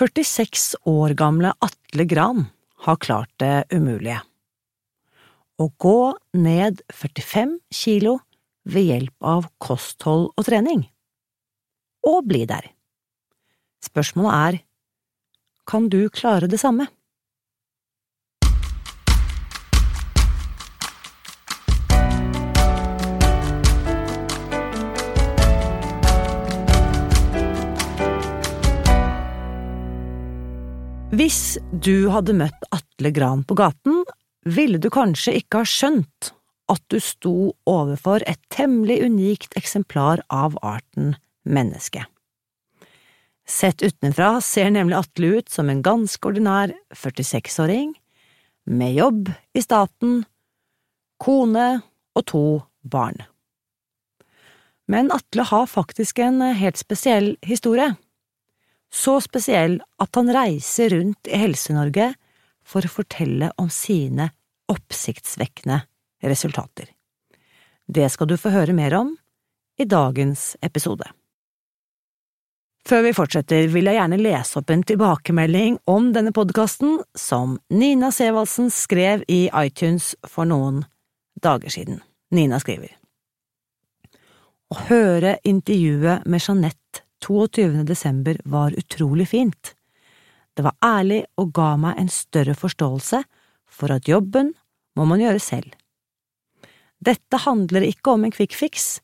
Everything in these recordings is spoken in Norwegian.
46 år gamle Atle Gran har klart det umulige. Å gå ned 45 kilo ved hjelp av kosthold og trening. Og bli der. Spørsmålet er, kan du klare det samme? Hvis du hadde møtt Atle Gran på gaten, ville du kanskje ikke ha skjønt at du sto overfor et temmelig unikt eksemplar av arten menneske. Sett utenfra ser nemlig Atle ut som en ganske ordinær 46-åring, med jobb i staten, kone og to barn. Men Atle har faktisk en helt spesiell historie så spesiell at han reiser rundt i Helse-Norge for å fortelle om sine oppsiktsvekkende resultater. Det skal du få høre mer om i dagens episode. Før vi fortsetter, vil jeg gjerne lese opp en tilbakemelding om denne podkasten som Nina Sevaldsen skrev i iTunes for noen dager siden. Nina skriver Å høre intervjuet med Jeanette 22. desember var utrolig fint. Det var ærlig og ga meg en større forståelse for at jobben må man gjøre selv. Dette handler ikke om en quick fix,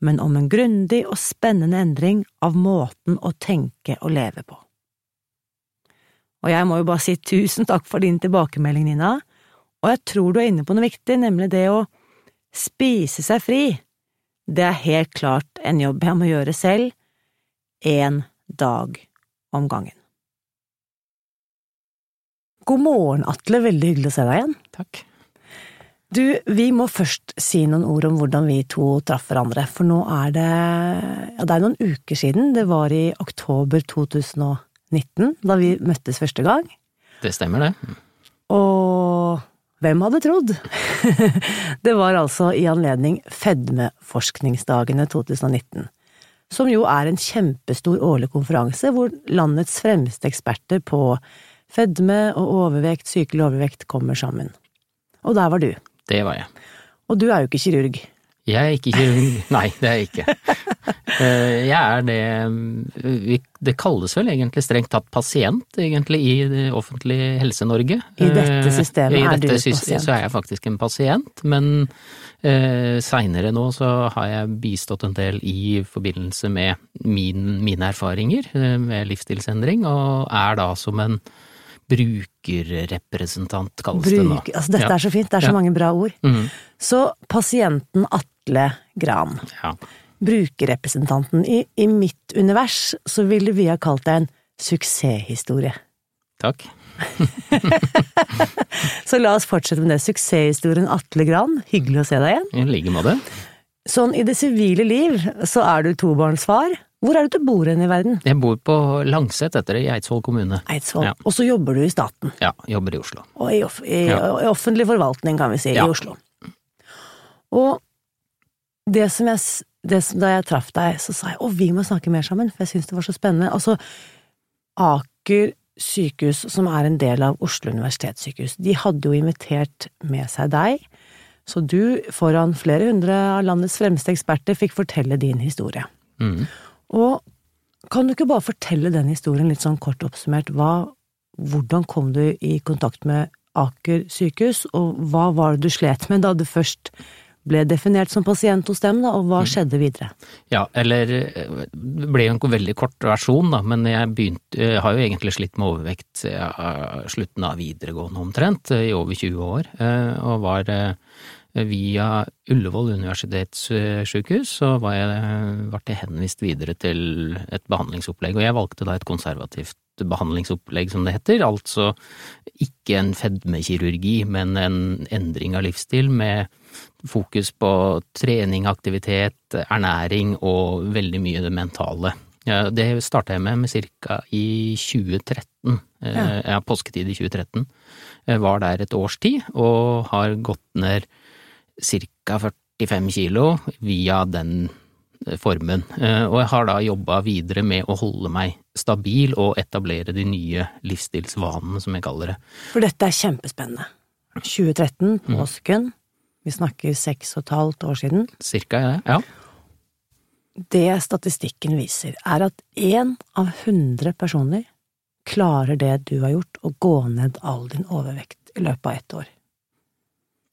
men om en grundig og spennende endring av måten å tenke og leve på. Og jeg må jo bare si tusen takk for din tilbakemelding, Nina, og jeg tror du er inne på noe viktig, nemlig det å spise seg fri. Det er helt klart en jobb jeg må gjøre selv, én dag om gangen. God morgen, Atle, veldig hyggelig å se deg igjen. Takk. Du, vi må først si noen ord om hvordan vi to traff hverandre, for nå er det… ja, det er noen uker siden, det var i oktober 2019, da vi møttes første gang. Det stemmer, det. Og hvem hadde trodd? det var altså i anledning Fedmeforskningsdagene 2019 som jo er en kjempestor årlig konferanse hvor landets fremste eksperter på fedme og overvekt, sykelig overvekt, kommer sammen. Og der var du. Det var jeg. Og du er jo ikke kirurg. Jeg er ikke kirurg, nei det er jeg ikke. Eh, jeg er det Det kalles vel egentlig strengt tatt pasient, egentlig, i det offentlige Helse-Norge. I dette systemet I er dette du pasient. Så er jeg faktisk en pasient, men eh, seinere nå så har jeg bistått en del i forbindelse med min, mine erfaringer eh, med livsstilsendring, og er da som en brukerrepresentant, kalles det nå. Altså dette Ja. er så fint, det er så Ja. mange bra ord. Mm. Så pasienten Atle Gran, Ja. Brukerrepresentanten, i, i mitt univers så ville vi ha kalt deg en suksesshistorie. Takk. Så la oss fortsette med det. Suksesshistorien Atle Gran, hyggelig å se deg igjen. I like måte. Sånn i det sivile liv så er du tobarnsfar. Hvor er det du bor hen i verden? Jeg bor på Langset etter det, i Eidsvoll kommune. Eidsvoll. Ja. Og så jobber du i staten. Ja, jobber i Oslo. Og i, off i, Ja. i offentlig forvaltning, kan vi si, Ja. i Oslo. Og det som jeg, som, da jeg traff deg, så sa jeg å, vi må snakke mer sammen, for jeg syntes det var så spennende. Altså, Aker sykehus, som er en del av Oslo universitetssykehus, de hadde jo invitert med seg deg, så du, foran flere hundre av landets fremste eksperter, fikk fortelle din historie. Mm. Og kan du ikke bare fortelle den historien litt sånn kort oppsummert? Hva, hvordan kom du i kontakt med Aker sykehus, og hva var det du slet med da du først ble definert som pasient hos dem, da, og hva skjedde videre? Ja, eller eh, det ble jo en veldig kort versjon, da, men jeg begynte Jeg har jo egentlig slitt med overvekt ja, slutten av videregående omtrent, eh, i over 20 år, eh, og var eh, via Ullevål universitetssykehus, så var jeg, ble jeg henvist videre til et behandlingsopplegg, og jeg valgte da et konservativt behandlingsopplegg, som det heter, altså ikke en fedmekirurgi, men en endring av livsstil med fokus på trening, aktivitet, ernæring og veldig mye det mentale. Det starta jeg med med cirka i 2013, eh, Ja. ja, påsketid i 2013. Jeg var der et års tid og har gått ned cirka 45 kilo via den formen. Eh, og jeg har da jobba videre med å holde meg stabil og etablere de nye livsstilsvanene, som jeg kaller det. For dette er kjempespennende. 2013, Mm. Vi snakker seks og et halvt år siden. Cirka, ja. ja. Det statistikken viser, er at én av hundre personer klarer det du har gjort, å gå ned all din overvekt i løpet av ett år.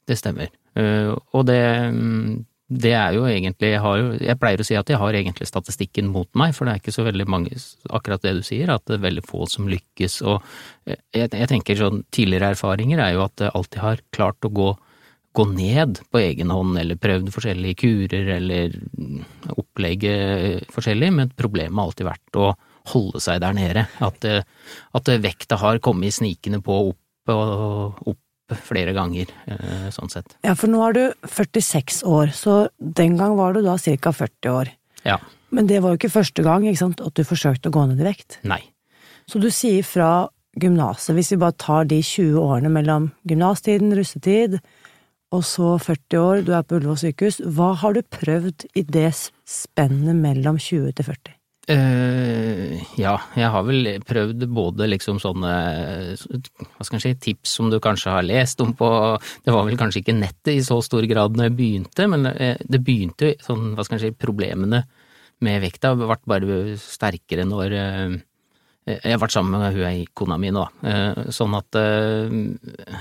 Det stemmer. Eh, og det, mm, det er jo egentlig jeg, har jeg pleier å si at jeg har egentlig statistikken mot meg, for det er ikke så veldig mange, akkurat det du sier, at det er veldig få som lykkes. Og eh, jeg, jeg tenker sånn tidligere erfaringer er jo at jeg alltid har klart å gå, gå ned på egen hånd, eller prøvd forskjellige kurer, eller opplegget forskjellig, men problemet har alltid vært å holde seg der nede. At, eh, at vekta har kommet snikende på opp og opp flere ganger, eh, sånn sett. Ja, for nå er du 46 år, så den gang var du da ca. 40 år. Ja. Men det var jo ikke første gang ikke sant, at du forsøkte å gå ned i vekt. Nei. Så du sier fra gymnaset, hvis vi bare tar de 20 årene mellom gymnastiden, russetid, og så 40 år, du er på Ullevål sykehus, hva har du prøvd i det spennet mellom 20 til 40? Uh, ja, jeg har vel prøvd både liksom sånne hva skal si, tips som du kanskje har lest om på Det var vel kanskje ikke nettet i så stor grad når jeg begynte, men eh, det begynte sånn, hva skal jeg si, problemene med vekta ble bare sterkere når eh, jeg har vært sammen med hun ei kona mi nå, eh, sånn at eh,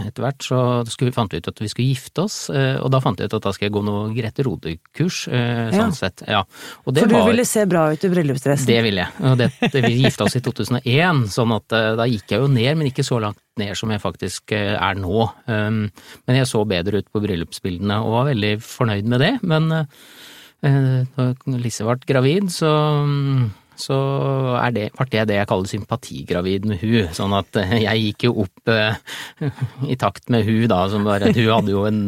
etter hvert så skulle, fant vi ut at vi skulle gifte oss, eh, og da fant vi ut at da skal jeg gå noe Grete Rode-kurs, Ja. sånn sett. Ja. Og det For du var- ville se bra ut i bryllupsdressen. det ville jeg. Og det, det, vi gifta oss i 2001, sånn at eh, da gikk jeg jo ned, men ikke så langt ned som jeg faktisk eh, er nå. Um, men jeg så bedre ut på bryllupsbildene og var veldig fornøyd med det. Men eh, da Lise ble gravid, så så er det, ble det det jeg kaller sympatigravid med hun, sånn at eh, jeg gikk jo opp eh, i takt med hun da, som bare, hun hadde jo en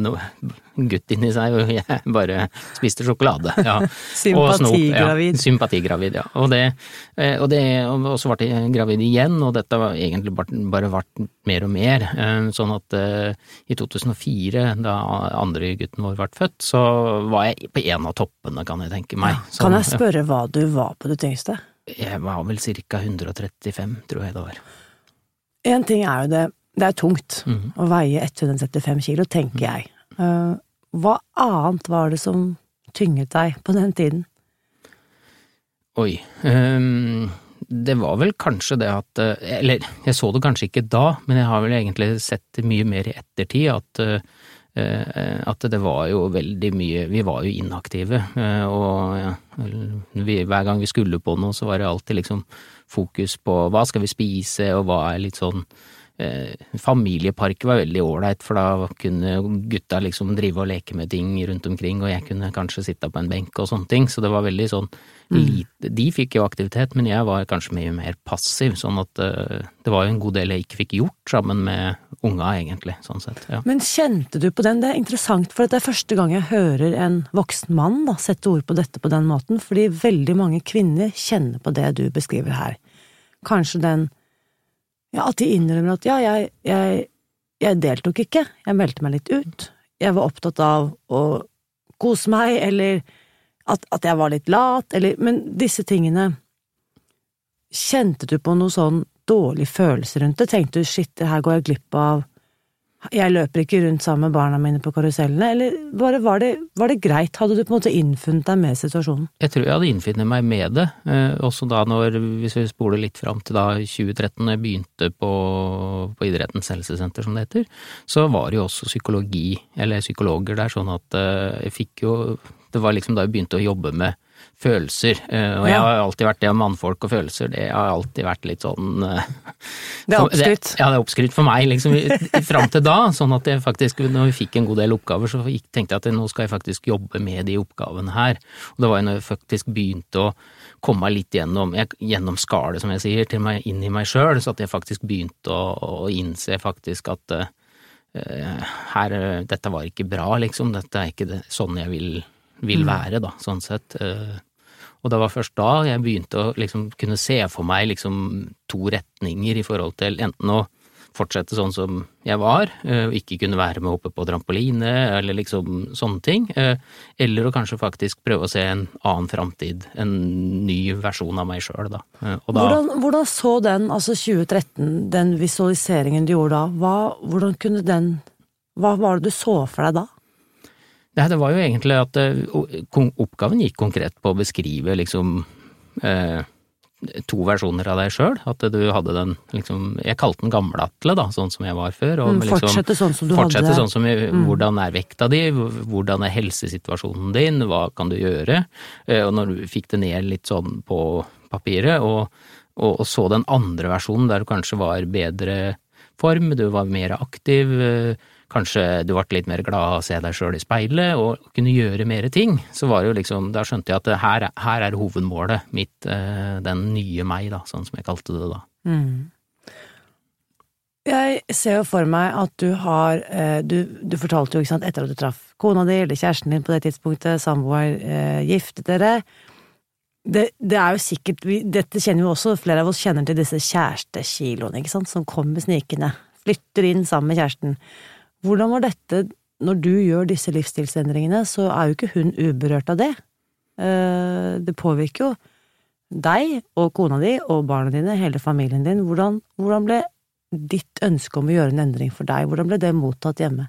gutt inni seg, og jeg bare spiste sjokolade. Ja. Sympatigravid. Ja, sympatigravid, ja. Og det, eh, og det, og så ble jeg gravid igjen, og dette var egentlig bare, bare vært mer og mer. Eh, Sånn at eh, i 2004, da andre gutten vår ble født, så var jeg på en av toppene, kan jeg tenke meg. Kan Sånn, jeg spørre hva du var på det tyngste? Jeg var vel ca. 135, tror jeg det var. En ting er jo det, det er tungt mm. å veie 135 kilo, tenker jeg. Hva annet var det som tynget deg på den tiden? Oi. Um, det var vel kanskje det at eh, Eller jeg så det kanskje ikke da, men jeg har vel egentlig sett det mye mer i ettertid at eh, eh, at det var jo veldig mye Vi var jo inaktive, og ja, vi, hver gang vi skulle på noe, så var det alltid liksom fokus på hva skal vi spise, og hva er litt sånn Familiepark var veldig ålreit, for da kunne gutta liksom drive og leke med ting rundt omkring, og jeg kunne kanskje sitte på en benk og sånne ting, så det var veldig sånn lite De fikk jo aktivitet, men jeg var kanskje mye mer passiv, sånn at eh, det var jo en god del jeg ikke fikk gjort sammen med unga, egentlig, sånn sett. Ja. Men kjente du på den? Det er interessant, for det er første gang jeg hører en voksen mann da, sette ord på dette på den måten, fordi veldig mange kvinner kjenner på det du beskriver her. Kanskje den Ja, at de innrømmer at ja, jeg, jeg, jeg deltok ikke, jeg meldte meg litt ut, jeg var opptatt av å kose meg, eller at, at jeg var litt lat, eller Men disse tingene. Kjente du på noe sånn dårlig følelse rundt det? Tenkte du shit, her går jeg glipp av Jeg løper ikke rundt sammen med barna mine på karusellene, eller bare var det, var det greit? Hadde du på en måte innfunnet deg med situasjonen? Jeg tror jeg hadde innfunnet meg med det, eh, også da når, hvis vi spoler litt fram til da 2013, når jeg begynte på, på Idrettens helsesenter, som det heter, så var det jo også psykologi, eller psykologer der, sånn at eh, jeg fikk jo Det var liksom da jeg begynte å jobbe med følelser, eh, og jeg har alltid vært det om mannfolk og følelser, det har alltid vært litt sånn eh, Det er oppskrytt. Ja, det er oppskrytt for meg, liksom, fram til da. Sånn at jeg faktisk, når vi fikk en god del oppgaver, så tenkte jeg at nå skal jeg faktisk jobbe med de oppgavene her. Og det var jo når jeg faktisk begynte å komme meg litt gjennom, jeg, gjennom skallet, som jeg sier, til meg, inn i meg sjøl, så at jeg faktisk begynte å, å innse faktisk at uh, her, dette var ikke bra, liksom. Dette er ikke det, sånn jeg vil, vil være, da, sånn sett. Eh, og det var først da jeg begynte å liksom kunne se for meg liksom to retninger i forhold til enten å fortsette sånn som jeg var, og ikke kunne være med oppe på trampoline eller liksom sånne ting. Eller å kanskje faktisk prøve å se en annen framtid, en ny versjon av meg sjøl, da. da hvordan, hvordan, så den, altså 2013, den visualiseringen du gjorde da, hva, hvordan kunne den Hva var det du så for deg da? Nei, det var jo egentlig at oppgaven gikk konkret på å beskrive liksom eh, to versjoner av deg sjøl. At du hadde den liksom Jeg kalte den gamle Atle, da, sånn som jeg var før. Og mm, liksom, fortsette sånn som du fortsette hadde Sånn som, mm. Hvordan er vekta di, hvordan er helsesituasjonen din, hva kan du gjøre? Eh, og når du fikk det ned litt sånn på papiret, og, og, og så den andre versjonen der du kanskje var bedre form, du var mer aktiv, eh, kanskje du ble litt mer glad av å se deg sjøl i speilet og kunne gjøre mer ting, så var det jo liksom, da skjønte jeg at her, her er hovedmålet mitt, eh, den nye meg, da, sånn som jeg kalte det da. Mm. Jeg ser jo for meg at du har eh, du, du, fortalte jo, ikke sant, etter at du traff kona di eller kjæresten din på det tidspunktet, samboer, eh, giftet dere. Det, det, er jo sikkert Dette kjenner jo også, flere av oss kjenner til disse kjærestekiloene, ikke sant, som kommer snikende. Flytter inn sammen med kjæresten. Hvordan var dette Når du gjør disse livsstilsendringene, så er jo ikke hun uberørt av det. Eh, det påvirker jo deg og kona di og barna dine, hele familien din. Hvordan, hvordan ble ditt ønske om å gjøre en endring for deg, hvordan ble det mottatt hjemme?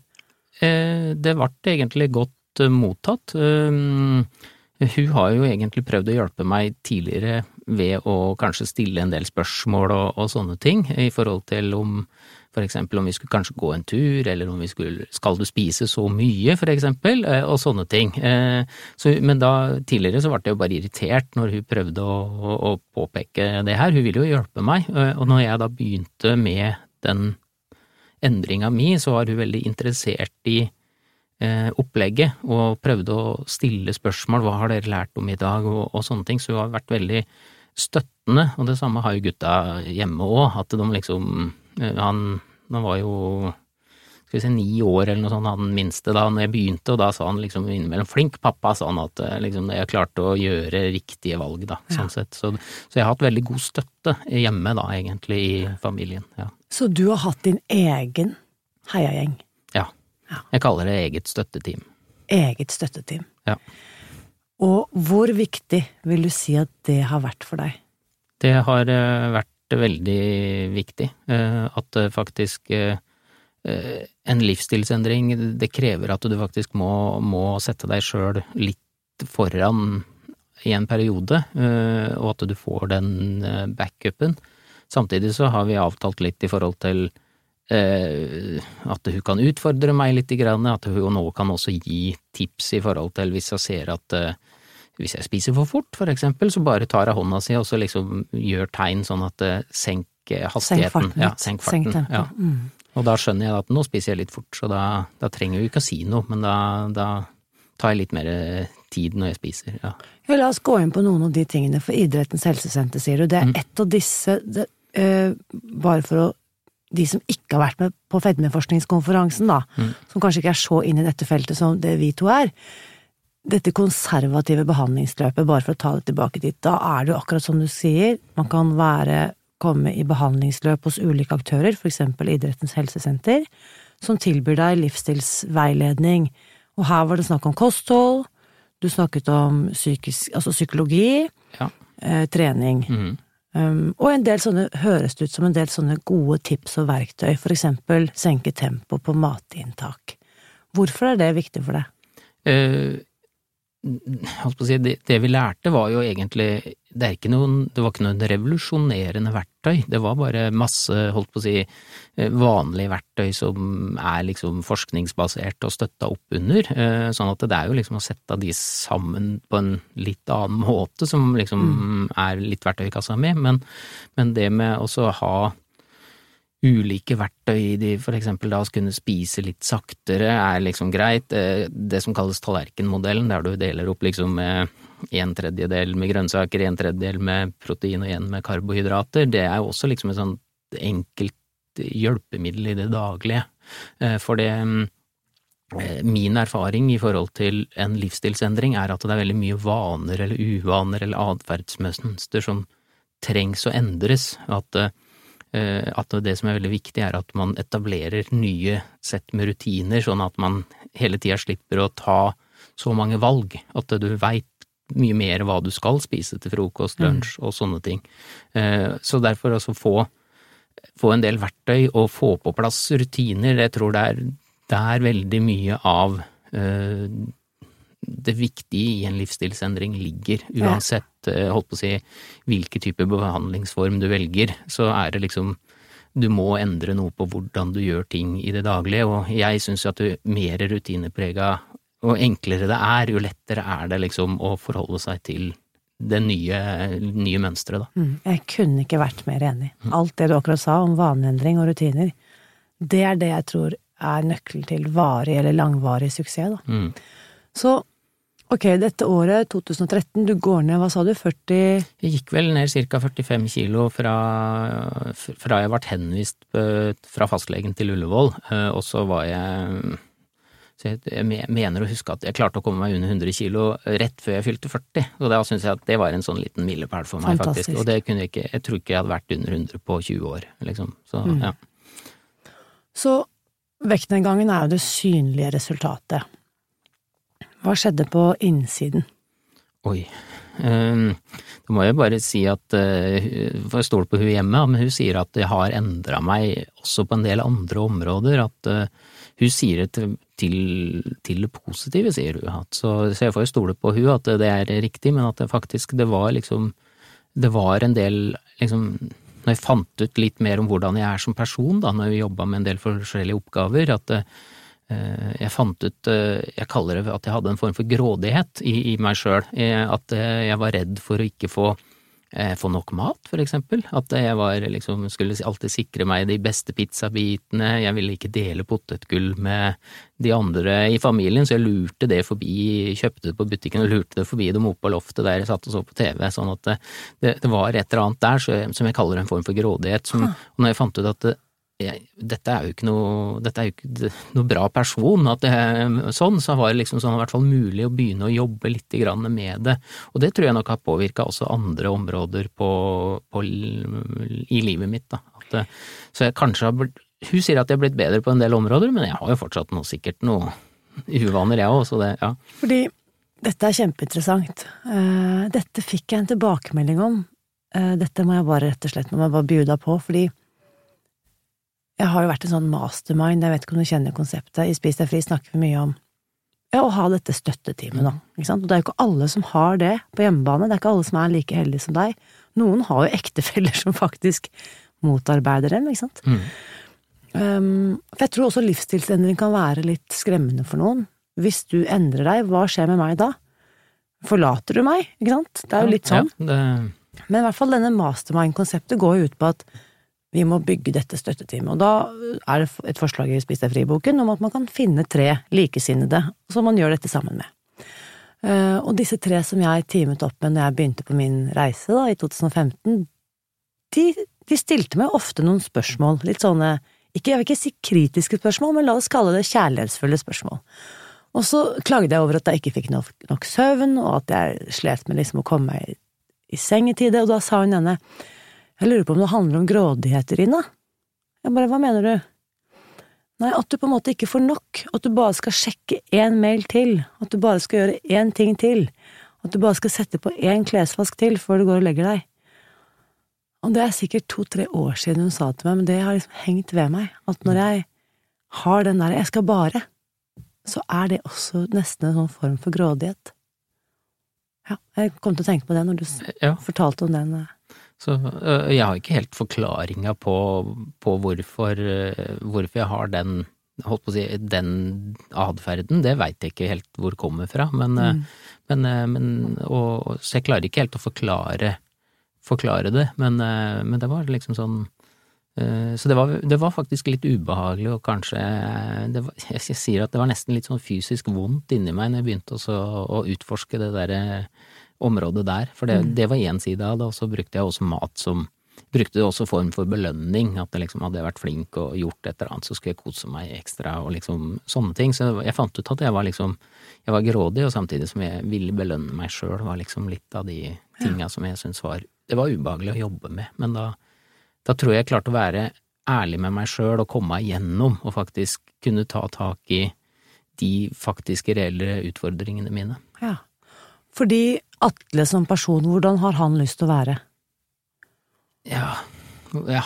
Eh, det ble egentlig godt eh, mottatt. Hun har jo egentlig prøvd å hjelpe meg tidligere ved å kanskje stille en del spørsmål og, og sånne ting, i forhold til om for eksempel om vi skulle kanskje gå en tur, eller om vi skulle Skal du spise så mye, for eksempel, eh, og sånne ting. Eh, så, men da, tidligere så ble jeg jo bare irritert når hun prøvde å, å, å, påpeke det her. Hun ville jo hjelpe meg, eh, og når jeg da begynte med den endringa mi, så var hun veldig interessert i opplegget, og prøvde å stille spørsmål, hva har dere lært om i dag, og, og sånne ting, så hun har vært veldig støttende, og det samme har jo gutta hjemme òg, at de liksom han, han var jo skal vi si ni år eller noe sånt, han minste da når jeg begynte, og da sa han liksom innimellom 'flink pappa', sa han at eh, liksom jeg klarte å gjøre riktige valg, da, ja. sånn sett. Så, så, jeg har hatt veldig god støtte hjemme, da, egentlig, i familien. Ja. Så du har hatt din egen heiagjeng? Ja. ja. Jeg kaller det eget støtteteam. Eget støtteteam. Ja. Og hvor viktig vil du si at det har vært for deg? Det har eh, vært veldig viktig. Eh, at faktisk eh, en livsstilsendring, det krever at du faktisk må, må sette deg sjøl litt foran i en periode, eh, og at du får den backupen. Samtidig så har vi avtalt litt i forhold til at hun kan utfordre meg litt, at hun nå kan også gi tips i forhold til hvis jeg ser at hvis jeg spiser for fort, for eksempel, så bare tar jeg hånda si og så liksom gjør tegn sånn at det senker hastigheten. Senk. Ja, senk farten. Senk ja. Mm. Og da skjønner jeg at nå spiser jeg litt fort, så da, da trenger jeg jo ikke å si noe, men da, da, tar jeg litt mer tid når jeg spiser, ja. ja. La oss gå inn på noen av de tingene, for Idrettens helsesenter, sier du. Det er mm. ett av disse, det, øh, bare for å de som ikke har vært med på fedmeforskningskonferansen, da, mm. som kanskje ikke er så inn i dette feltet som det vi to er, dette konservative behandlingsløpet, bare for å ta det tilbake dit, da er det jo akkurat som du sier, man kan være, komme i behandlingsløp hos ulike aktører, for eksempel Idrettens helsesenter, som tilbyr deg livsstilsveiledning, og her var det snakk om kosthold, du snakket om psykisk, altså psykologi, ja. eh, trening, mm. um, og en del sånne, høres det ut som en del sånne gode tips og verktøy, for eksempel senke tempo på matinntak. Hvorfor er det viktig for deg? Å si, det, det, vi lærte var jo egentlig det, ikke noen, det var ikke noen revolusjonerende verktøy, det var bare masse, holdt på å si, eh, vanlige verktøy som er liksom forskningsbasert og støtta opp under. Eh, sånn at det er jo liksom å sette de sammen på en litt annen måte som liksom mm. er litt verktøykassa med, men, men det med også å ha ulike verktøy de, for eksempel da å kunne spise litt saktere er liksom greit. Eh, det som kalles tallerkenmodellen, der du deler opp liksom med en tredjedel med grønnsaker, en tredjedel med protein og en med karbohydrater, det er jo også liksom et sånt enkelt hjelpemiddel i det daglige. Eh, for det eh, Min erfaring i forhold til en livsstilsendring er at det er veldig mye vaner eller uvaner eller atferdsmønster som trengs å endres. At at det som er veldig viktig, er at man etablerer nye sett med rutiner, sånn at man hele tida slipper å ta så mange valg. At du veit mye mer hva du skal spise til frokost, lunsj og sånne ting. Så derfor altså få, få en del verktøy og få på plass rutiner, jeg tror det er, det er veldig mye av det viktige i en livsstilsendring ligger, uansett ja. holdt på å si, hvilken type behandlingsform du velger, så er det liksom du må endre noe på hvordan du gjør ting i det daglige, og jeg syns at jo mer rutineprega og enklere det er, jo lettere er det liksom å forholde seg til det nye, nye mønsteret, da. Mm, jeg kunne ikke vært mer enig. Mm. Alt det du akkurat sa om vaneendring og rutiner, det er det jeg tror er nøkkelen til varig eller langvarig suksess, da. Mm. Så ok, dette året, 2013, du går ned, hva sa du, 40 Jeg gikk vel ned ca. 45 kilo fra, fra jeg ble henvist eh, fra fastlegen til Ullevål, eh, og så var jeg så jeg mener å huske at jeg klarte å komme meg under 100 kilo rett før jeg fylte 40, og da syns jeg at det var en sånn liten milepæl for meg, Fantastisk. faktisk. Og det kunne jeg ikke Jeg tror ikke jeg hadde vært under 100 på 20 år, liksom. Så, mm. ja. Så vektnedgangen er jo det synlige resultatet. Hva skjedde på innsiden? Oi. Um, da må jeg bare si at uh, jeg står på hun hjemme, men hun sier at det har endra meg også på en del andre områder. At uh, hun sier det til, til, det positive, sier hun. At, så, så, jeg får jo stole på hun at det er riktig, men at det faktisk det var liksom Det var en del liksom Når jeg fant ut litt mer om hvordan jeg er som person, da, når vi jobba med en del forskjellige oppgaver, at uh, jeg fant ut eh, Jeg kaller det at jeg hadde en form for grådighet i, i meg sjøl. Eh, at jeg var redd for å ikke få, få nok mat, for eksempel. At jeg var, liksom, skulle alltid sikre meg de beste pizzabitene. Jeg ville ikke dele potetgull med de andre i familien, så jeg lurte det forbi, kjøpte det på butikken og lurte det forbi dem oppe på loftet der jeg satt og så på TV. Sånn at det, det, det var et eller annet der som jeg kaller en form for grådighet. Som, og når jeg fant ut at jeg, dette er jo ikke noe, dette er jo ikke noe bra person, at det er sånn, så var det liksom sånn i hvert fall mulig å begynne å jobbe litt med det. Og det tror jeg nok har påvirka også andre områder på, på, i livet mitt, da. At, så jeg kanskje har blitt Hun sier at jeg har blitt bedre på en del områder, men jeg har jo fortsatt noe, sikkert noe uvaner, jeg òg, ja. Fordi dette er kjempeinteressant. Eh, dette fikk jeg en tilbakemelding om. Eh, dette må jeg bare rett og slett må jeg bare bjuda på, fordi jeg har jo vært en sånn mastermind, jeg vet ikke om du kjenner konseptet, i Spis deg fri snakker vi mye om ja, å ha dette støtteteamet, da. Ikke sant? Og det er jo ikke alle som har det på hjemmebane, det er ikke alle som er like heldige som deg. Noen har jo ektefeller som faktisk motarbeider dem, ikke sant. Mm. Um, for jeg tror også livsstilsendring kan være litt skremmende for noen. Hvis du endrer deg, hva skjer med meg da? Forlater du meg, ikke sant? Det er jo litt sånn. Ja, det... Men i hvert fall denne mastermind-konseptet går jo ut på at vi må bygge dette støtteteamet. Og da er det et forslag i Spis deg fri-boken om at man kan finne tre likesinnede som man gjør dette sammen med. Eh, og disse tre som jeg teamet opp med når jeg begynte på min reise da, i 2015, de, de stilte meg ofte noen spørsmål, litt sånne, ikke, jeg vil ikke si kritiske spørsmål, men la oss kalle det kjærlighetsfulle spørsmål. Og så klagde jeg over at jeg ikke fikk nok, nok søvn, og at jeg slet med liksom å komme meg i, i seng i tide, og da sa hun ene jeg lurer på om det handler om grådighet, Rina. Jeg bare, hva mener du? Nei, at du på en måte ikke får nok, at du bare skal sjekke én mail til, at du bare skal gjøre én ting til, at du bare skal sette på én klesvask til før du går og legger deg. Og det er sikkert to–tre år siden hun sa til meg, men det har liksom hengt ved meg, at når jeg har den der 'jeg skal bare', så er det også nesten en sånn form for grådighet. Ja, jeg kom til å tenke på det når du ja. fortalte om den. Eh. Så øh, jeg har ikke helt forklaringa på, på hvorfor, øh, hvorfor, jeg har den holdt på å si, den atferden, det veit jeg ikke helt hvor det kommer fra, men, øh, mm. men, men og, Så jeg klarer ikke helt å forklare, forklare det, men, men, det var liksom sånn så det var, det var, faktisk litt ubehagelig, og kanskje var, Jeg sier at det var nesten litt sånn fysisk vondt inni meg når jeg begynte også å utforske det derre området der. For det, mm. det var én side av det, og så brukte jeg også mat som Brukte det også form for belønning, at jeg liksom hadde vært flink og gjort et eller annet, så skulle jeg kose meg ekstra og liksom sånne ting. Så jeg fant ut at jeg var liksom Jeg var grådig, og samtidig som jeg ville belønne meg sjøl, var liksom litt av de tinga som jeg syntes var Det var ubehagelig å jobbe med, men da da tror jeg jeg klarte å være ærlig med meg sjøl og komme meg gjennom, og faktisk kunne ta tak i de faktiske reelle utfordringene mine. Ja. Fordi Atle som person, hvordan har han lyst til å være? Ja,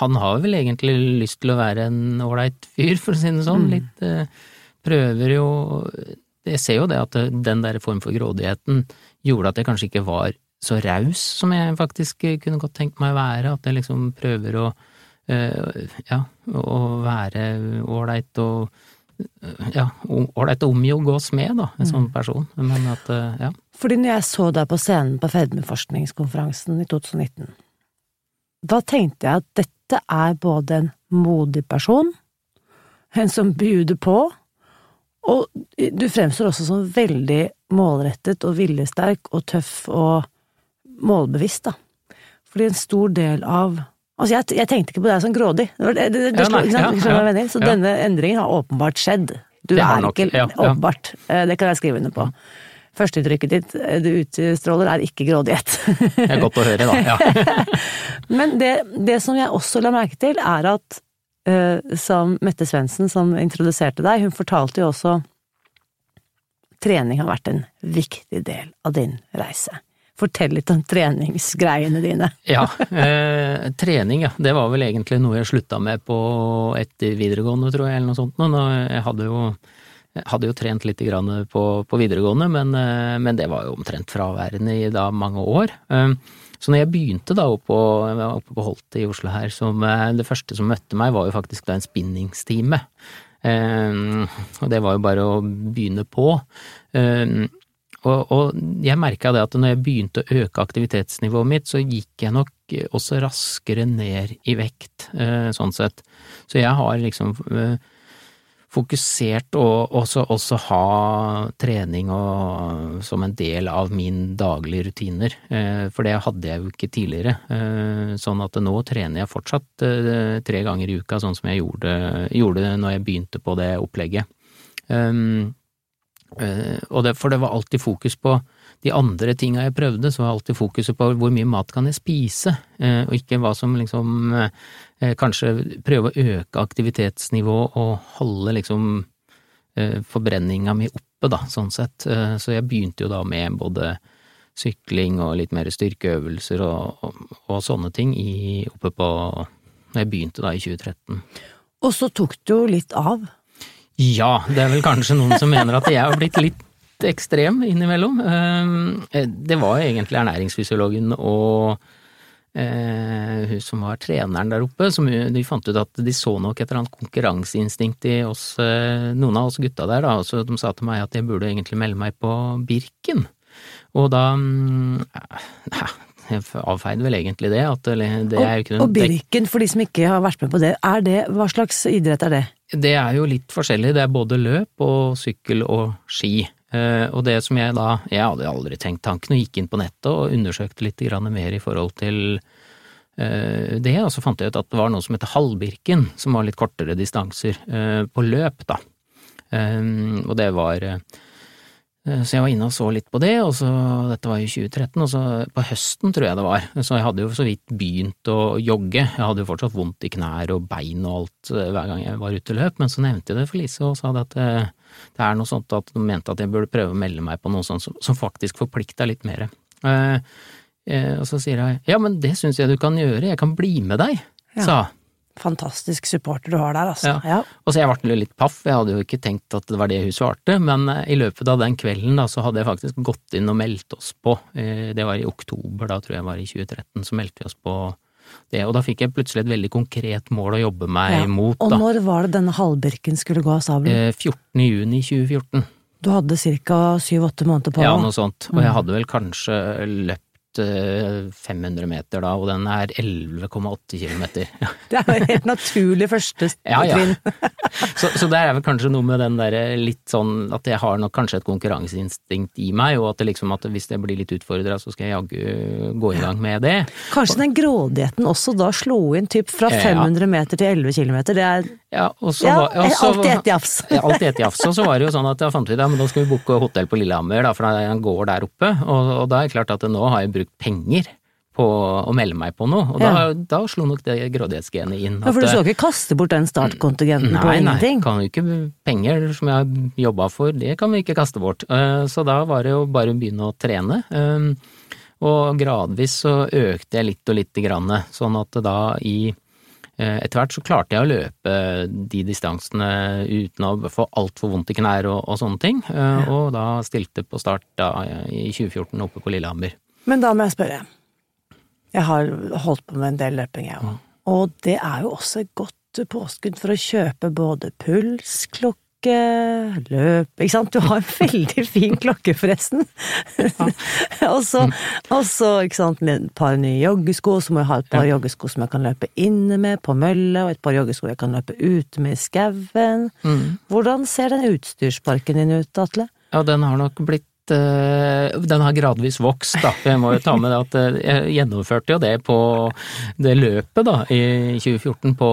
han har vel egentlig lyst til å være en ålreit fyr, for å si det sånn. Mm. Litt eh, prøver jo Jeg ser jo det at den der form for grådigheten gjorde at jeg kanskje ikke var så raus som jeg faktisk kunne godt tenkt meg å være. At jeg liksom prøver å eh, ja, å være ålreit og eh, ja, ålreit å omgås med, da, en sånn person. Men at, eh, ja. Fordi når jeg så deg på scenen på fedmeforskningskonferansen i 2019, da tenkte jeg at dette er både en modig person, en som bjuder på, og du fremstår også som veldig målrettet og viljesterk og tøff og målbevisst, da. Fordi en stor del av Altså, jeg, jeg tenkte ikke på deg som grådig. Det, var- det, det, Ja, nei, ja? Så denne endringen har åpenbart skjedd. Du er nok, ikke åpenbart. Eh, Det kan jeg skrive under på. Førsteinntrykket ditt eh, du utstråler, er ikke grådighet. Det er godt å høre, da. Ja. Men det, det som jeg også la merke til, er at uh, som Mette Svendsen, som introduserte deg, hun fortalte jo også trening har vært en viktig del av din reise. Fortell litt om treningsgreiene dine. Ja, eh, trening, ja. Det var vel egentlig noe jeg slutta med på etter videregående, tror jeg, eller noe sånt. Nå, nå, jeg hadde jo, jeg hadde jo trent litt på, på videregående, men, eh, men det var jo omtrent fraværende i da mange år. Eh, så når jeg begynte da oppe på, oppe på Holte i Oslo her, som, eh, det første som møtte meg, var jo faktisk da en spinningstime. Og det var jo bare å begynne på. Og, og jeg merka det at når jeg begynte å øke aktivitetsnivået mitt, så gikk jeg nok også raskere ned i vekt, sånn sett. Så jeg har liksom fokusert og også, også ha trening og, som en del av min daglige rutiner, eh, for det hadde jeg jo ikke tidligere. Eh, sånn at nå trener jeg fortsatt eh, tre ganger i uka, sånn som jeg gjorde, gjorde når jeg begynte på det opplegget. Um, Eh, og det, for det var alltid fokus på de andre tinga jeg prøvde, så var alltid fokuset på hvor mye mat kan jeg spise, eh, og ikke hva som liksom eh, Kanskje prøve å øke aktivitetsnivået og holde liksom eh, forbrenninga mi oppe, da, sånn sett. Eh, så jeg begynte jo da med både sykling og litt mer styrkeøvelser og, og, og sånne ting i, oppe på Når jeg begynte da i 2013. Og så tok du jo litt av. Ja, det er vel kanskje noen som mener at jeg har blitt litt ekstrem innimellom. Eh, Det var egentlig ernæringsfysiologen og eh, hun som var treneren der oppe, som de fant ut at de så nok et eller annet konkurranseinstinkt i oss, eh, noen av oss gutta der, da, så de sa til meg at jeg burde egentlig melde meg på Birken. Og da mm, ja, jeg avfeide vel egentlig det, at det er Og, og Birken, for de som ikke har vært med på det, er det hva slags idrett er det? Det er jo litt forskjellig, det er både løp og sykkel og ski. Eh, og det som jeg da, jeg hadde aldri tenkt tanken og gikk inn på nettet og undersøkte litt mer i forhold til eh, det, og så fant jeg ut at det var noe som heter halvbirken, som var litt kortere distanser eh, på løp, da. Og det var så jeg var inne og så litt på det, og så, dette var i 2013, og så på høsten tror jeg det var, så jeg hadde jo så vidt begynt å jogge, jeg hadde jo fortsatt vondt i knær og bein og alt hver gang jeg var ute og løp, men så nevnte jeg det for Lise og sa det at det, er noe sånt at de mente at jeg burde prøve å melde meg på noe sånt som, som faktisk forplikta litt mer. Eh, eh, og så sier jeg ja, men det syns jeg du kan gjøre, jeg kan bli med deg, Ja. sa Fantastisk supporter du har der, altså. Ja. Og så jeg ble litt paff, jeg hadde jo ikke tenkt at det var det hun svarte, men eh, i løpet av den kvelden da, så hadde jeg faktisk gått inn og meldt oss på. Eh, Det var i oktober, da tror jeg var i 2013, så meldte vi oss på det, og da fikk jeg plutselig et veldig konkret mål å jobbe meg Ja. mot, Og når var det denne halvbirken skulle gå av sabelen? Eh, 14. juni 2014. Du hadde ca. syv-åtte måneder på Ja, noe sånt. Og jeg Mm. hadde vel kanskje løpt eh, 500 meter da, og den er 11,8 kilometer. Det er jo helt naturlig første Ja, ja. Så, så det er vel kanskje noe med den derre litt sånn at jeg har nok kanskje et konkurranseinstinkt i meg, og at det liksom at hvis jeg blir litt utfordra, så skal jeg jaggu gå i gang med det. Kanskje den grådigheten også da slo inn typ fra 500 meter til 11 kilometer. Det er Ja, og så ja, var- og så- alltid ett jafs. Ja, alltid et jafs. Og så var det jo sånn at jeg fant ut ja, men da skal vi booke hotell på Lillehammer, da, for han går der oppe. Og, og da er det klart at nå har jeg brukt penger på å melde meg på noe, og da, da slo nok det grådighetsgenet inn. Ja, For du at, skal ikke kaste bort den startkontingenten på Nei, nei, ingenting? kan jo ikke penger som jeg har jobba for, det kan vi ikke kaste bort. Eh, Så da var det jo bare å begynne å trene. Eh, Og gradvis så økte jeg litt og litt grann, sånn at da i eh, etter hvert så klarte jeg å løpe de distansene uten å få altfor vondt i knær og, og sånne ting, eh, og da stilte på start da i 2014 oppe på Lillehammer. Men da må jeg spørre. Jeg har holdt på med en del løping, jeg òg. Og det er jo også et godt påskudd for å kjøpe både pulsklokke, løp Ikke sant? Du har en veldig fin klokke, forresten. og så, og så, ikke sant, med et par nye joggesko, så må jeg ha et par joggesko som jeg kan løpe inne med på mølle, og et par joggesko jeg kan løpe ute med i skauen. Hvordan ser den utstyrsparken din ut, Atle? Ja, den har nok blitt eh, den har gradvis vokst, da. Jeg må jo ta med det at eh, jeg gjennomførte jo det på det løpet da, i 2014 på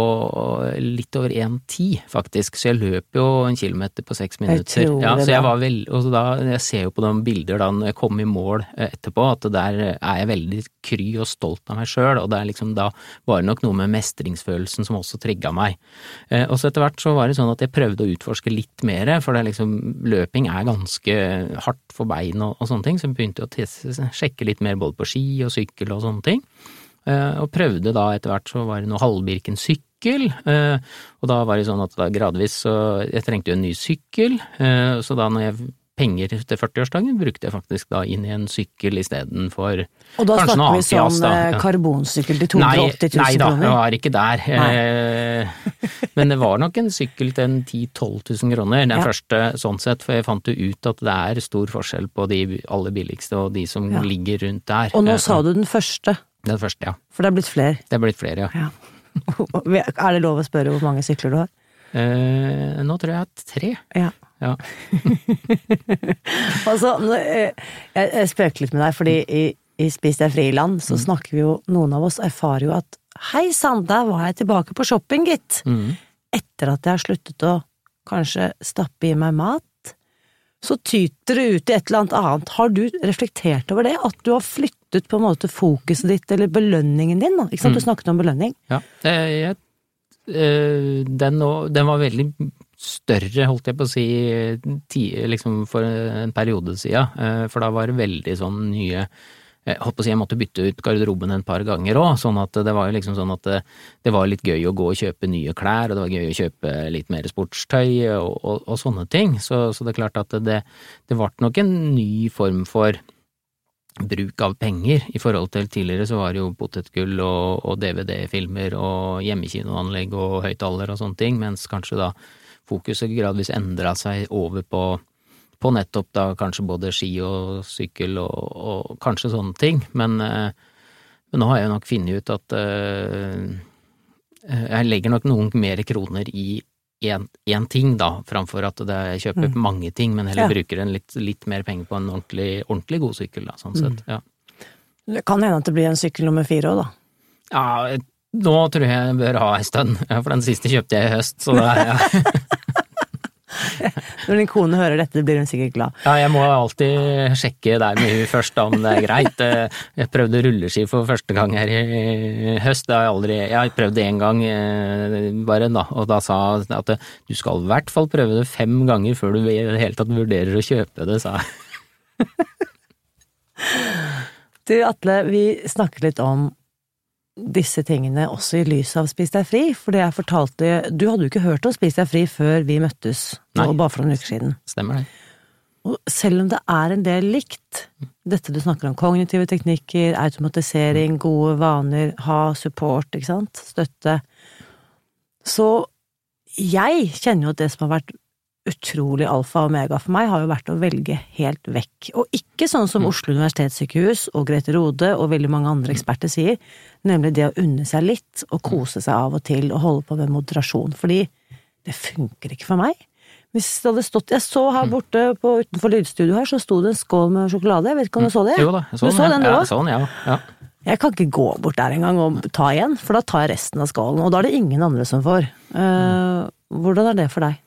litt over 1,10 faktisk, så jeg løp jo en kilometer på seks minutter. tror Ja, så jeg var vel, og da, jeg ser jo på noen bilder da når jeg kom i mål eh, etterpå, at der er jeg veldig kry og stolt av meg sjøl, og det er liksom da var det nok noe med mestringsfølelsen som også trigga meg. Og så etter hvert så var det sånn at jeg prøvde å utforske litt mer, for det er liksom, løping er ganske hardt for bein og, og sånne ting, så jeg begynte å tese, sjekke litt mer både på ski og sykkel og sånne ting. Eh, Og prøvde da etter hvert så var det noe halvbirken sykkel, eh, og da var det sånn at da gradvis så Jeg trengte jo en ny sykkel, eh, så da når jeg penger til 40-årsdagen, brukte jeg faktisk da inn i en sykkel istedenfor Og da Kanskje snakker noe vi annet sånn da. eh, karbonsykkel til 280 Nei, 000 nei da, jeg var ikke der. Eh, Men det var nok en sykkel til en 10 000-12 000 kroner, den Ja. første sånn sett, for jeg fant jo ut at det er stor forskjell på de aller billigste og de som Ja. ligger rundt der. Og nå Eh, sa du den første, Den første, ja. for det er blitt flere. Det er blitt flere, ja. Ja. Er det lov å spørre hvor mange sykler du har? Eh, nå tror jeg at tre. Ja. Ja. Altså, jeg, jeg spøker litt med deg, fordi i, i Spis deg fri-land så snakker vi jo, noen av oss erfarer jo at hei sann, der var jeg tilbake på shopping, gitt. Mm. Etter at jeg har sluttet å kanskje stappe i meg mat, så tyter det ut i et eller annet annet. Har du reflektert over det? At du har flyttet på en måte fokuset ditt, eller belønningen din, da? Ikke sant, du snakket om belønning. Ja, eh, jeg, eh, den, den var veldig større, holdt jeg på å si, ti, liksom for en periode siden. eh, For da var det veldig sånn nye jeg holdt på å si jeg måtte bytte ut garderoben en par ganger òg, sånn at det var jo liksom sånn at det, det var litt gøy å gå og kjøpe nye klær, og det var gøy å kjøpe litt mer sportstøy og, og, og sånne ting. Så, så det er klart at det, det ble nok en ny form for bruk av penger. I forhold til tidligere så var det jo potetgull og, og DVD-filmer og hjemmekinoanlegg og høyttaler og sånne ting, mens kanskje da fokuset gradvis endra seg over på, på nettopp da kanskje både ski og sykkel og, og kanskje sånne ting. Men, eh, men nå har jeg nok funnet ut at eh, jeg legger nok noen mer kroner i én ting, da, framfor at det, jeg kjøper mange ting, men heller Ja. bruker en litt, litt mer penger på en ordentlig, ordentlig god sykkel, da, sånn sett. Ja. Det kan hende at det blir en sykkel nummer fire òg, da. Ja, nå tror jeg jeg bør ha en stund, ja, for den siste kjøpte jeg i høst, så da er jeg Når din kone hører dette, blir hun sikkert glad. Ja, jeg må alltid sjekke der med hun først om det er greit. Eh, Jeg prøvde rulleski for første gang her i høst, det har jeg aldri Jeg har prøvd det én gang eh, bare, da, og da sa hun at du skal i hvert fall prøve det fem ganger før du i det hele tatt vurderer å kjøpe det, sa jeg. Du Atle, vi snakket litt om disse tingene også i lys av Spis deg fri, for det jeg fortalte Du hadde jo ikke hørt om Spis deg fri før vi møttes, nå, Nei. bare for noen uker siden. Stemmer det. Og selv om det er en del likt, dette du snakker om, kognitive teknikker, automatisering, gode vaner, ha support, ikke sant, støtte, så jeg kjenner jo at det som har vært utrolig alfa og omega for meg, har jo vært å velge helt vekk. Og ikke sånn som Oslo universitetssykehus og Grete Rode og veldig mange andre eksperter sier, nemlig det å unne seg litt og kose seg av og til og holde på med moderasjon, fordi det funker ikke for meg. Hvis det hadde stått Jeg så her borte på, utenfor lydstudio her, så sto det en skål med sjokolade, jeg vet ikke om du så det? Jo da, jeg så du så den ja, òg? sånn, ja. ja. Jeg kan ikke gå bort der engang og ta igjen, for da tar jeg resten av skålen, og da er det ingen andre som får. Uh, hvordan er det for deg?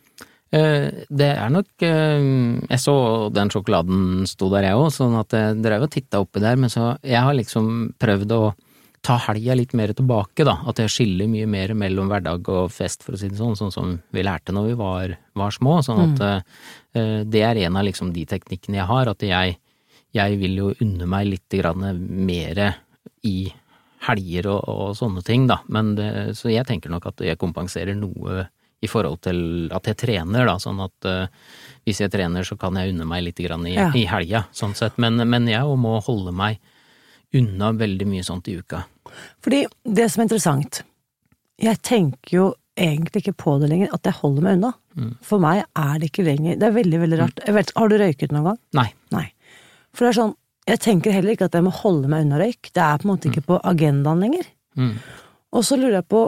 Det er nok Jeg så den sjokoladen sto der, jeg òg, sånn at jeg drev og titta oppi der, men så Jeg har liksom prøvd å ta helga litt mer tilbake, da. At jeg skiller mye mer mellom hverdag og fest, for å si det sånn, sånn som vi lærte når vi var, var små. Sånn at mm. uh, det er en av liksom de teknikkene jeg har, at jeg, jeg vil jo unne meg litt mer i helger og, og, sånne ting, da. Men det, så jeg tenker nok at jeg kompenserer noe i forhold til at jeg trener, da. Sånn at uh, hvis jeg trener, så kan jeg unne meg litt grann i, ja. i helga, sånn sett. Men, men jeg må holde meg unna veldig mye sånt i uka. Fordi det som er interessant, jeg tenker jo egentlig ikke på det lenger, at jeg holder meg unna. Mm. For meg er det ikke lenger Det er veldig, veldig rart. Mm. Vet, har du røyket noen gang? Nei. Nei. For det er sånn, jeg tenker heller ikke at jeg må holde meg unna røyk. Det er på en måte ikke mm. på agendaen lenger. Mm. Og så lurer jeg på,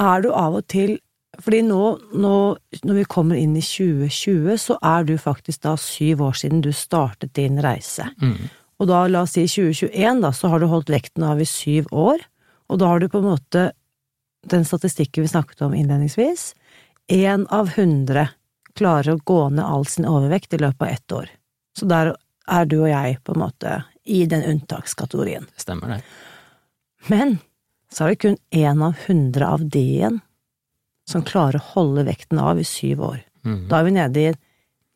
er du av og til fordi nå, nå, når vi kommer inn i 2020, så er du faktisk da syv år siden du startet din reise. Mm. Og da, la oss si 2021, da, så har du holdt vekten av i syv år, og da har du på en måte den statistikken vi snakket om innledningsvis, én av hundre klarer å gå ned all sin overvekt i løpet av ett år. Så der er du og jeg på en måte i den unntakskategorien. Det stemmer, det. Men så er det kun én av hundre av de igjen som klarer å holde vekten av i syv år. Mm. Da er vi nede i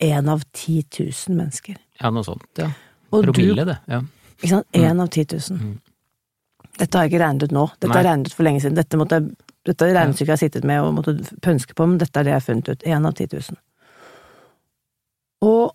én av ti tusen mennesker. Ja, noe sånt, ja. Promille, det. Ja. Ikke sant. Én mm. av ti tusen. Mm. Dette har jeg ikke regnet ut nå. Dette Nei. har jeg regnet ut for lenge siden. Dette, måtte, dette regnestykket jeg har sittet med og måtte pønske på, men dette er det jeg har funnet ut. Én av ti tusen. Og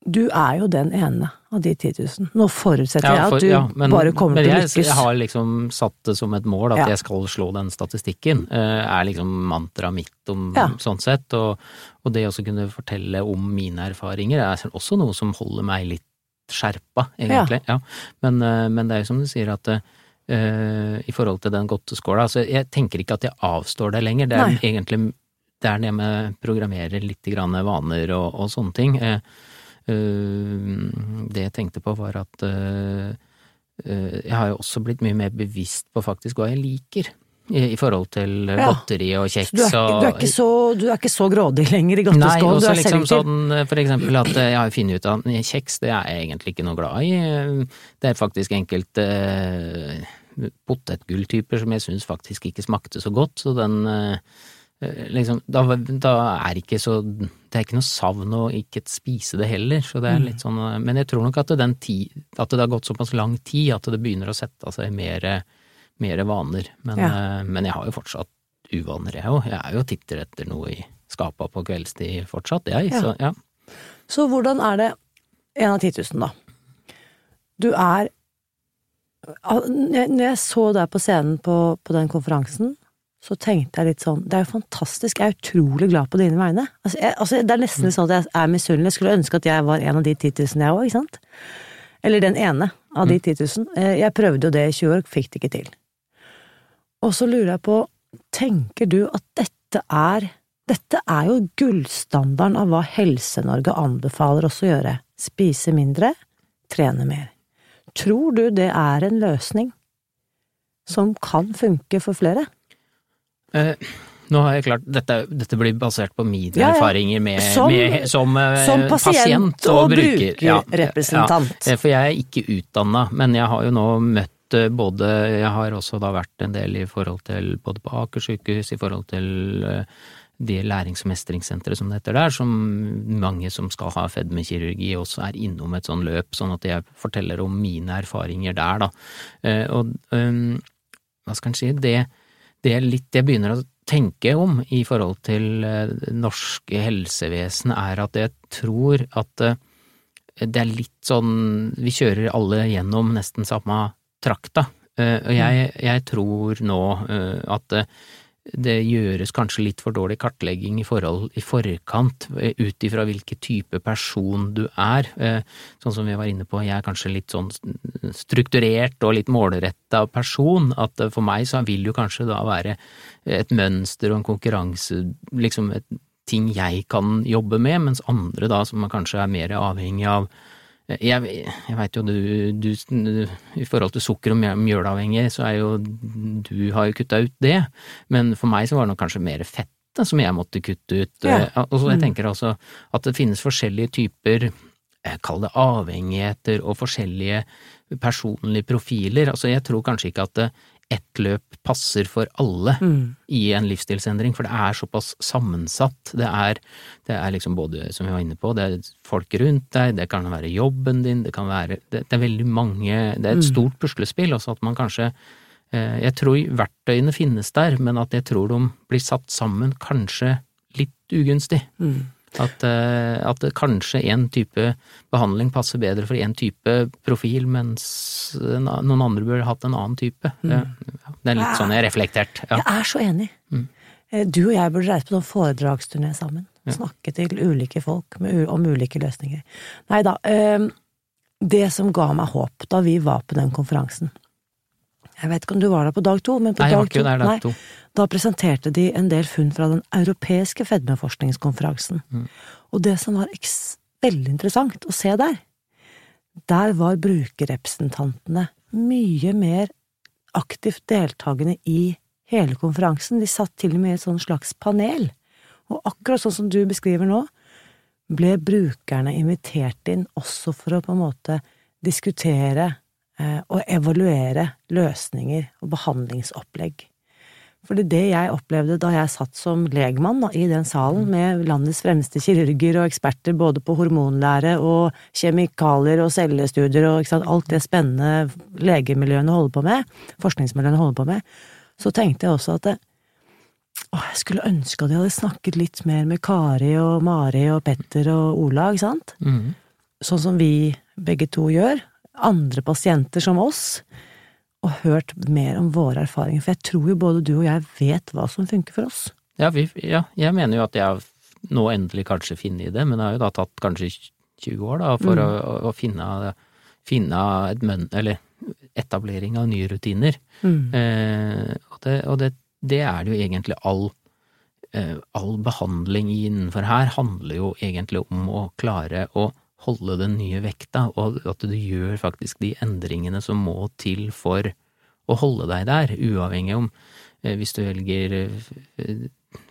du er jo den ene av de 10 000. Nå forutsetter ja, for, jeg at du ja, men, bare kommer til å lykkes. Men jeg har liksom satt det som et mål at ja. jeg skal slå den statistikken. Uh, er liksom mantraet mitt om sånn sett. Og, og det å kunne fortelle om mine erfaringer er også noe som holder meg litt skjerpa, egentlig. Men, uh, men, det er jo som du sier at uh, i forhold til den godteskåla, altså jeg tenker ikke at jeg avstår det lenger. Det er Nei. egentlig er det med programmerer litt vaner og, og sånne ting. Uh, Eh, det jeg tenkte på, var at eh, eh, jeg har jo også blitt mye mer bevisst på faktisk hva jeg liker. I, forhold til ja. godteri og kjeks du er, og du er, så, du er ikke så grådig lenger i godteskålen, du er liksom sånn, for eksempel at jeg har funnet ut at kjeks det er jeg egentlig ikke noe glad i. Det er faktisk enkelte potetgulltyper som jeg syns faktisk ikke smakte så godt, så den Eh, liksom, da, da, er ikke så Det er ikke noe savn å ikke spise det heller, så det er litt sånn Men jeg tror nok at, den tid, at det har gått såpass lang tid at det begynner å sette seg mer, mer vaner. Men, ja. Eh, men, jeg har jo fortsatt uvaner, jeg òg. Jeg er jo titter etter noe i skapa på kveldstid fortsatt, jeg. Ja. Så, ja. så hvordan er det En av 10 000, da. Du er Når jeg så deg på scenen på, på den konferansen, så tenkte jeg litt sånn Det er jo fantastisk, jeg er utrolig glad på dine vegne. Altså, jeg, altså, det er nesten sånn at jeg er misunnelig. Jeg skulle ønske at jeg var en av de 10 000, jeg òg, ikke sant? Eller den ene av de 10 mm. 000. Eh, jeg prøvde jo det i 20 år, fikk det ikke til. Og så lurer jeg på, tenker du at dette er Dette er jo gullstandarden av hva Helse-Norge anbefaler oss å gjøre. Spise mindre, trene mer. Tror du det er en løsning som kan funke for flere? Eh, nå har jeg klart, dette, dette, blir basert på mine ja, ja. erfaringer med, som, med, som, eh, som pasient, pasient, og, og brukerrepresentant. Ja, for jeg er ikke utdanna, men jeg har jo nå møtt eh, både Jeg har også da vært en del i forhold til både på Aker sykehus, i forhold til det lærings- og mestringssenteret som det heter der, som mange som skal ha fedmekirurgi også er innom et sånn løp, sånn at jeg forteller om mine erfaringer der, da. Og hva skal en si, det det er litt jeg begynner å tenke om i forhold til det eh, norske helsevesen, er at jeg tror at eh, det er litt sånn Vi kjører alle gjennom nesten samme trakta. Eh, og jeg, jeg tror nå at det gjøres kanskje litt for dårlig kartlegging i, forhold, i forkant, eh, ut ifra hvilken type person du er. Eh, sånn som vi var inne på, jeg er kanskje litt sånn strukturert og litt målretta person, at eh, for meg så vil jo kanskje da være et mønster og en konkurranse, liksom et ting jeg kan jobbe med, mens andre da som kanskje er mer avhengig av jeg, jeg veit jo du, du, I forhold til sukker- og mjølavhengig, så er jo Du har jo kutta ut det, men for meg så var det nok kanskje mer fett, da, som jeg måtte kutte ut. Ja. Eh, Og så jeg Mm. tenker altså at det finnes forskjellige typer, eh, kall det avhengigheter, og forskjellige personlige profiler. Altså jeg tror kanskje ikke at eh, ett løp passer for alle Mm. i en livsstilsendring, for det er såpass sammensatt. Det er, det er liksom både, som vi var inne på, det er folk rundt deg, det kan være jobben din, det kan være Det, det er veldig mange Det er et Mm. stort puslespill, også at man kanskje eh, Jeg tror verktøyene finnes der, men at jeg tror de blir satt sammen kanskje litt ugunstig. Mm. At, eh, at kanskje en type behandling passer bedre for en type profil, mens noen andre burde hatt en annen type. Det, det er litt sånn jeg har reflektert. Ja. Jeg er så enig. Mm. Eh, Du og jeg burde reise på noen foredragsturné sammen. Snakke til ulike folk med, om ulike løsninger. Nei da. eh, Det som ga meg håp da vi var på den konferansen Jeg vet ikke om du var der på dag to, men på Nei, dag to, der nei, dag to. da presenterte de en del funn fra den europeiske fedmeforskningskonferansen. Mm. Og det som var veldig interessant å se der, der var brukerrepresentantene mye mer aktivt deltakende i hele konferansen. De satt til og med i et sånn slags panel. Og akkurat sånn som du beskriver nå, ble brukerne invitert inn også for å på en måte diskutere og evaluere løsninger og behandlingsopplegg. Fordi det jeg opplevde da jeg satt som legmann da, i den salen med landets fremste kirurger og eksperter både på hormonlære og kjemikalier og cellestudier og sant, alt det spennende legemiljøene holder på med, forskningsmiljøene holder på med, så tenkte jeg også at det, å, jeg skulle ønske at jeg hadde snakket litt mer med Kari og Mari og Petter og Ola, ikke sant? Mm. Sånn som vi begge to gjør. Andre pasienter som oss og hørt mer om våre erfaringer, for jeg tror jo både du og jeg vet hva som funker for oss. Ja, vi, ja, jeg mener jo at jeg har nå endelig kanskje funnet det, men det har jo da tatt kanskje 20 år da, for Mm. å, å finne, finne et mønn, eller etablering av nye rutiner. Eh, og det, og det, det er det jo egentlig all, eh, all behandling innenfor her handler jo egentlig om å klare å holde den nye vekta, og at du gjør faktisk de endringene som må til for å holde deg der, uavhengig om eh, hvis du velger eh,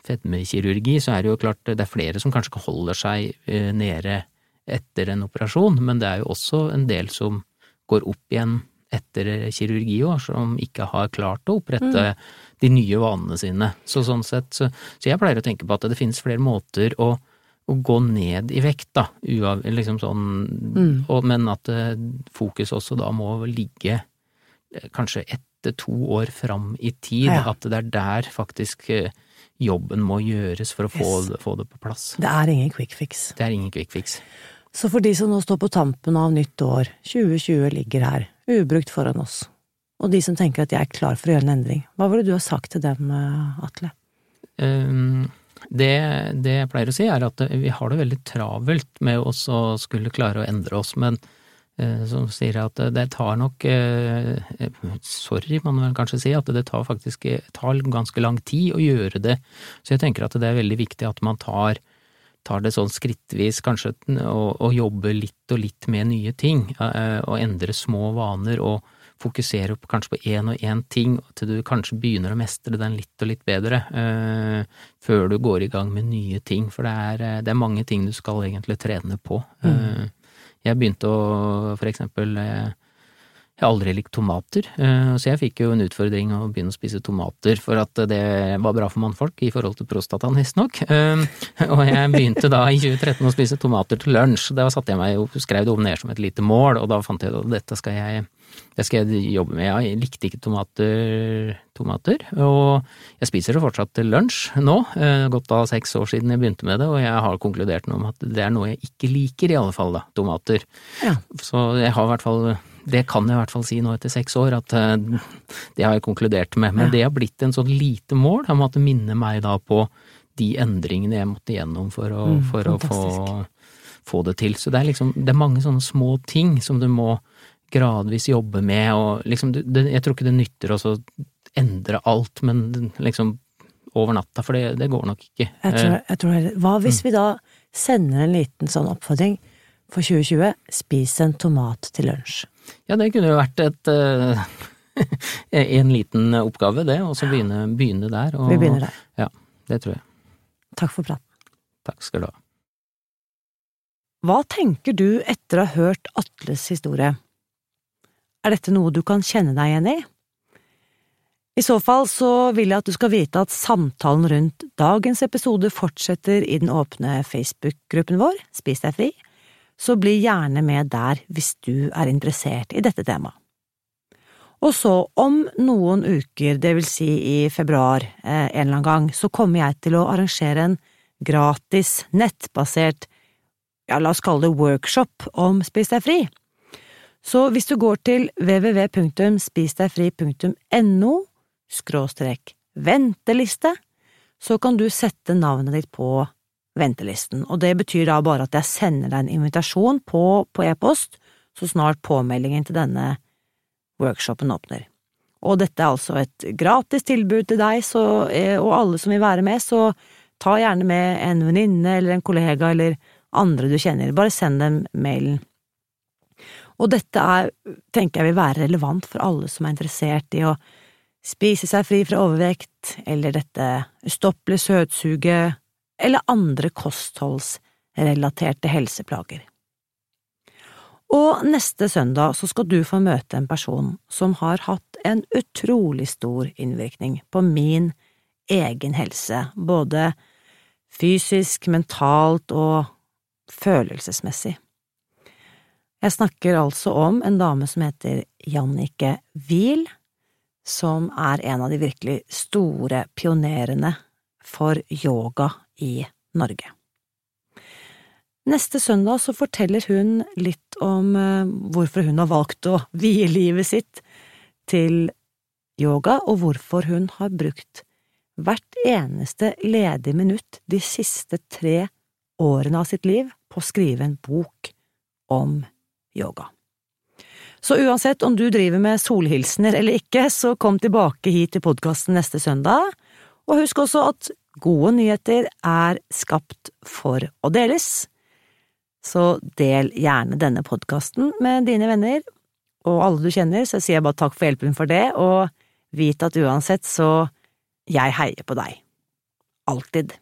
fedmekirurgi, så er det jo klart det er flere som kanskje holder seg eh, nede etter en operasjon, men det er jo også en del som går opp igjen etter kirurgi òg, som ikke har klart å opprette de nye vanene sine. Så sånn sett, så, så jeg pleier å tenke på at det finnes flere måter å, å gå ned i vekt, da, uav, liksom sånn, og, men at eh, fokus også da må ligge eh, kanskje ett til to år fram i tid, Ja. at det er der faktisk eh, jobben må gjøres for å få, Yes. få det på plass. Det er ingen quick fix. Det er ingen quick fix. Så for de som nå står på tampen av nytt år, 2020 ligger her, ubrukt foran oss, og de som tenker at jeg er klar for å gjøre en endring, hva ville du ha sagt til dem, Atle? Um, det, det jeg pleier å si, er at vi har det veldig travelt med oss å skulle klare å endre oss, men eh, som sier at det tar nok eh, Sorry, man vel kanskje si, at det tar faktisk tar ganske lang tid å gjøre det. Så jeg tenker at det er veldig viktig at man tar, tar det sånn skrittvis, kanskje, og, og jobber litt og litt med nye ting, eh, og endre små vaner. og fokusere på, kanskje på én og én ting, til du kanskje begynner å mestre den litt og litt bedre, uh, før du går i gang med nye ting. For det er, eh, det er mange ting du skal egentlig trene på. Eh, jeg begynte å, for eksempel, jeg har aldri likt tomater, så jeg fikk jo en utfordring å begynne å spise tomater, for at det var bra for mannfolk i forhold til prostataen, visstnok. Og jeg begynte da i 2013 å spise tomater til lunsj. Da satte jeg meg og skrev det om ned som et lite mål, og da fant jeg at dette skal jeg det skal jeg jobbe med. Jeg likte ikke tomater, tomater, og jeg spiser det fortsatt til lunsj nå. godt gått av seks år siden jeg begynte med det, og jeg har konkludert med at det er noe jeg ikke liker, i alle fall, da. Tomater. Ja. Så jeg har i hvert fall det kan jeg i hvert fall si nå etter seks år, at eh, det har jeg konkludert med. Men det har blitt en sånn lite mål. at måtte minne meg da på de endringene jeg måtte gjennom for å, Mm, for å få, få det til. Så det er liksom, det er mange sånne små ting som du må gradvis jobbe med, og liksom, det, jeg tror ikke det nytter oss å endre alt, men liksom over natta, for det, det går nok ikke. Jeg tror, jeg tror Hva hvis vi da sender en liten sånn oppfordring for 2020? Spis en tomat til lunsj. Ja, det kunne jo vært et uh, en liten oppgave, det, og så begynne, begynne der. Og, Vi begynner der. Ja, det tror jeg. Takk for praten. Takk skal du ha. Hva tenker du etter å ha hørt Atles historie? Er dette noe du kan kjenne deg igjen i? I så fall så vil jeg at du skal vite at samtalen rundt dagens episode fortsetter i den åpne Facebook-gruppen vår, Spis deg fri, så bli gjerne med der hvis du er interessert i dette temaet. Og så, om noen uker, det vil si i februar eh, en eller annen gang, så kommer jeg til å arrangere en gratis, nettbasert, ja, la oss kalle det workshop om Spis deg fri. Så hvis du går til www.spisdegfri.no skråstrek venteliste, så kan du sette navnet ditt på ventelisten, og det betyr da bare at jeg sender deg en invitasjon på e-post så snart påmeldingen til denne workshopen åpner. Og dette er altså et gratis tilbud til deg så, eh, og alle som vil være med, så ta gjerne med en venninne eller en kollega eller andre du kjenner, bare send dem mailen. Og dette er, tenker jeg vil være relevant for alle som er interessert i å spise seg fri fra overvekt, eller dette ustoppelige søtsuget, eller andre kostholdsrelaterte helseplager. Og neste søndag så skal du få møte en person som har hatt en utrolig stor innvirkning på min egen helse, både fysisk, mentalt og følelsesmessig. Jeg snakker altså om en dame som heter Jannike Wiel, som er en av de virkelig store pionerene for yoga i Norge. Neste søndag så forteller hun litt om eh, hvorfor hun har valgt å vie livet sitt til yoga, og hvorfor hun har brukt hvert eneste ledige minutt de siste tre årene av sitt liv på å skrive en bok om yoga. Så uansett om du driver med solhilsener eller ikke, så kom tilbake hit til podkasten neste søndag, og husk også at gode nyheter er skapt for å deles så del gjerne denne podkasten med dine venner og alle du kjenner, så sier jeg bare takk for hjelpen for det, og vit at uansett så jeg heier på deg. Alltid.